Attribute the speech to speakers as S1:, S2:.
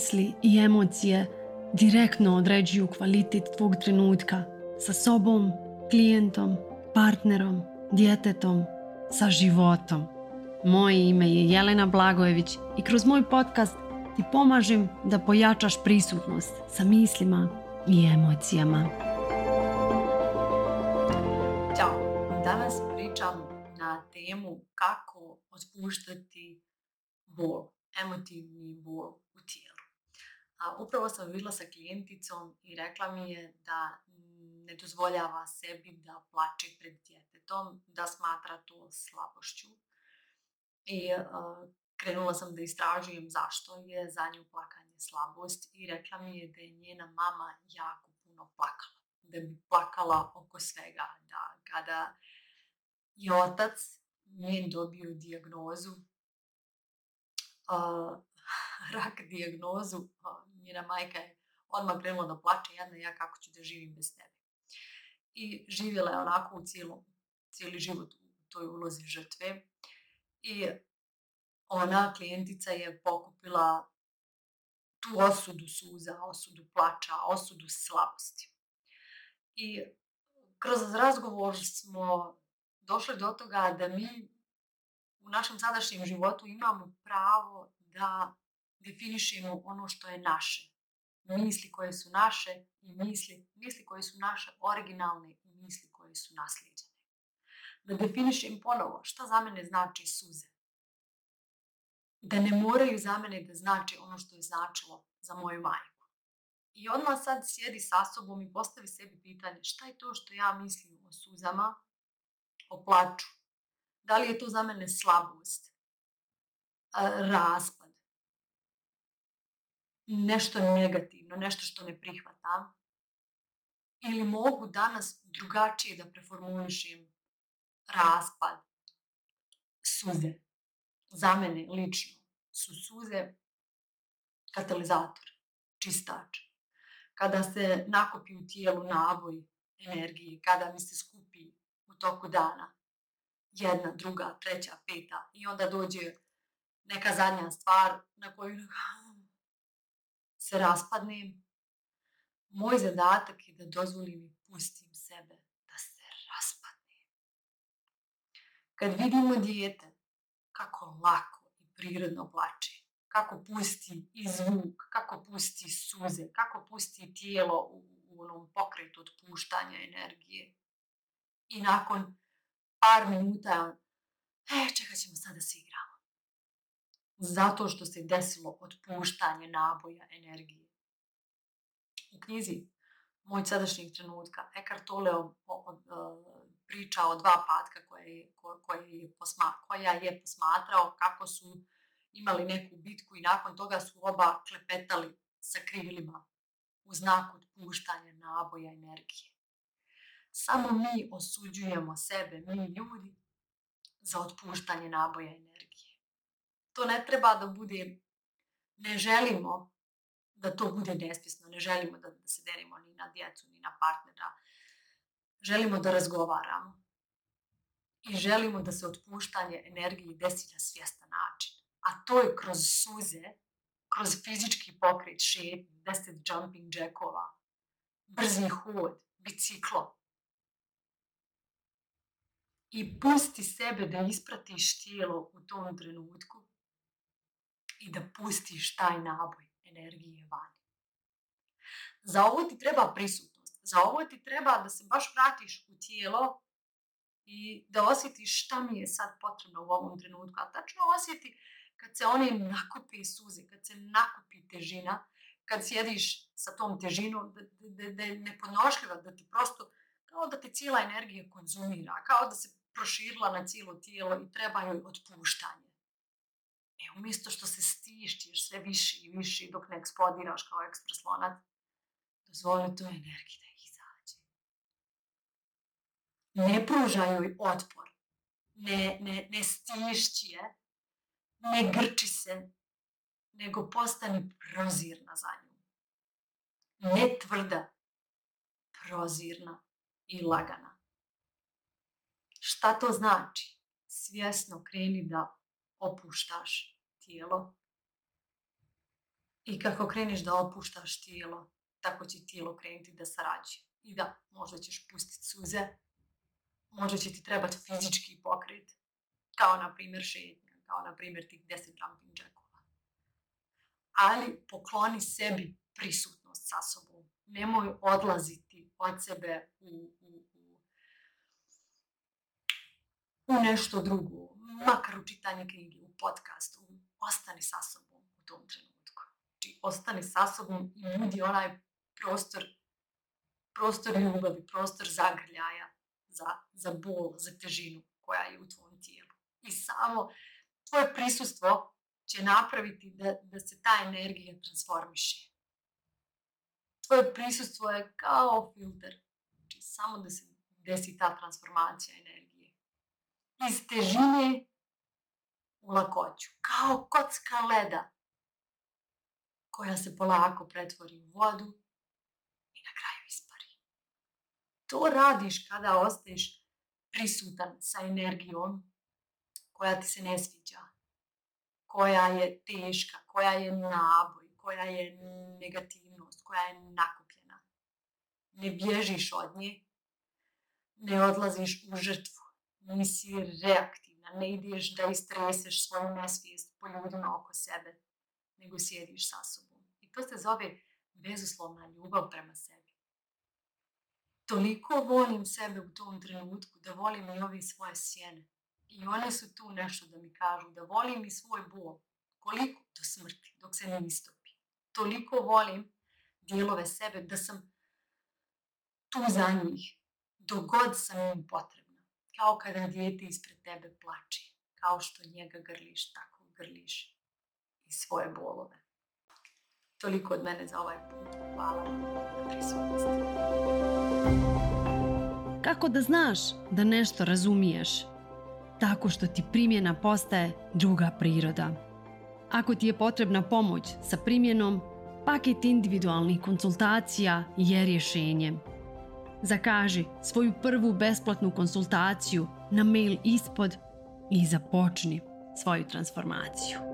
S1: misli i emocije direktno određuju kvalitet tvog trenutka sa sobom, klijentom, partnerom, djetetom, sa životom. Moje ime je Jelena Blagojević i kroz moj podcast ti pomažem da pojačaš prisutnost sa mislima i emocijama.
S2: Ćao! Danas pričam na temu kako otpuštati bol, emotivni bol u tijelu. A, upravo sam bila sa klijenticom i rekla mi je da ne dozvoljava sebi da plače pred djetetom, da smatra to slabošću. I a, krenula sam da istražujem zašto je za nju plakanje slabost i rekla mi je da je njena mama jako puno plakala. Da bi plakala oko svega. Da kada je otac njen dobio dijagnozu, uh, rak dijagnozu, njena majka je odmah krenula da plače, jedna ja kako ću da živim bez tebe. I živjela je onako u cijelom, cijeli život u toj ulozi žrtve. I ona klijentica je pokupila tu osudu suza, osudu plača, osudu slabosti. I kroz razgovor smo došli do toga da mi u našem sadašnjem životu imamo pravo da definišemo ono što je naše. Misli koje su naše i misli, misli koje su naše originalne i misli koje su naslijeđene. Da definišem ponovo šta za mene znači suze. Da ne moraju za mene da znači ono što je značilo za moju majku. I odmah sad sjedi sa sobom i postavi sebi pitanje šta je to što ja mislim o suzama, o plaču. Da li je to za mene slabost, raspad, nešto negativno, nešto što ne prihvatam, ili mogu danas drugačije da preformulišem raspad, suze. Za mene lično su suze katalizator, čistač. Kada se nakopi u tijelu naboj energije, kada mi se skupi u toku dana, jedna, druga, treća, peta i onda dođe neka zadnja stvar na koju se raspadnem. Moj zadatak je da dozvolim i pustim sebe da se raspadnem. Kad vidimo dijete kako lako i prirodno plače, kako pusti i zvuk, kako pusti suze, kako pusti tijelo u, u onom pokretu otpuštanja energije. I nakon par minuta, e, čekat ćemo sad da se igramo. Zato što se desilo otpuštanje naboja energije. U knjizi Moj sadašnjeg trenutka Eckhart Tolle o, priča o dva patka koje je, ko, koje je posma, koja je posmatrao kako su imali neku bitku i nakon toga su oba klepetali sa krilima u znak otpuštanja naboja energije. Samo mi osuđujemo sebe, mi ljudi, za otpuštanje naboja energije. To ne treba da bude, ne želimo da to bude nespisno, ne želimo da, da se derimo ni na djecu, ni na partnera. Želimo da razgovaramo. I želimo da se otpuštanje energije desi na svjestan način. A to je kroz suze, kroz fizički pokret, šetnje, deset jumping jackova, brzi hod, biciklo, i pusti sebe da ispratiš tijelo u tom trenutku i da pustiš taj naboj energije vani. Za ovo ti treba prisutnost. Za ovo ti treba da se baš vratiš u tijelo i da osjetiš šta mi je sad potrebno u ovom trenutku. A tačno osjeti kad se one nakupi suze, kad se nakupi težina, kad sjediš sa tom težinom, da, da, da je neponošljiva, da ti prosto, kao da te cijela energija konzumira, kao da se proširila na cijelo tijelo i treba joj otpuštanje. Umjesto što se stišćeš sve više i više dok ne eksplodiraš kao ekspres lonac, dozvoli tu energiji da izađe. Ne pružaj joj otpor. Ne, ne, ne stišći je. Ne grči se. Nego postani prozirna za nju. Ne tvrda, prozirna i lagana. Šta to znači? Svjesno kreni da opuštaš tijelo I kako kreniš da opuštaš tijelo, tako će tijelo krenuti da sarađuje. I da, možda ćeš pustiti suze, možda će ti trebati fizički pokret, kao na primjer šetnja, kao na primjer tih 10 jumping jackova. Ali pokloni sebi prisutnost sa sobom. Nemoj odlaziti od sebe u, u, u, u nešto drugo, makar u čitanje knjige, u podcastu. Ostani sa sobom u tom trenutku. Znači, ostani sa sobom i budi onaj prostor, prostor ljubavi, prostor zagrljaja za, za bol, za težinu koja je u tvom tijelu. I samo tvoje prisustvo će napraviti da, da se ta energija transformiše. Tvoje prisustvo je kao filter. Znači, samo da se desi ta transformacija energije. Iz težine lakoću. Kao kocka leda koja se polako pretvori u vodu i na kraju ispari. To radiš kada ostaješ prisutan sa energijom koja ti se ne sviđa, koja je teška, koja je naboj, koja je negativnost, koja je nakupljena. Ne bježiš od nje, ne odlaziš u žrtvu, nisi ne ideš da istreseš svoju nesvijest po ljudima oko sebe, nego sjediš sa sobom. I to se zove bezuslovna ljubav prema sebi. Toliko volim sebe u tom trenutku da volim i ove svoje sjene. I one su tu nešto da mi kažu, da volim i svoj bol. Koliko? Do smrti, dok se ne istopi. Toliko volim dijelove sebe da sam tu za njih, dok god sam im potrebna. Kao kada dijete ispred tebe plače, kao što njega grliš, tako grliš i svoje bolove. Toliko od mene za ovaj put. Hvala na prisutnosti.
S1: Kako da znaš da nešto razumiješ? Tako što ti primjena postaje druga priroda. Ako ti je potrebna pomoć sa primjenom, paket individualnih konsultacija je rješenje. Zakaži svoju prvu besplatnu konsultaciju na mail ispod i započni svoju transformaciju.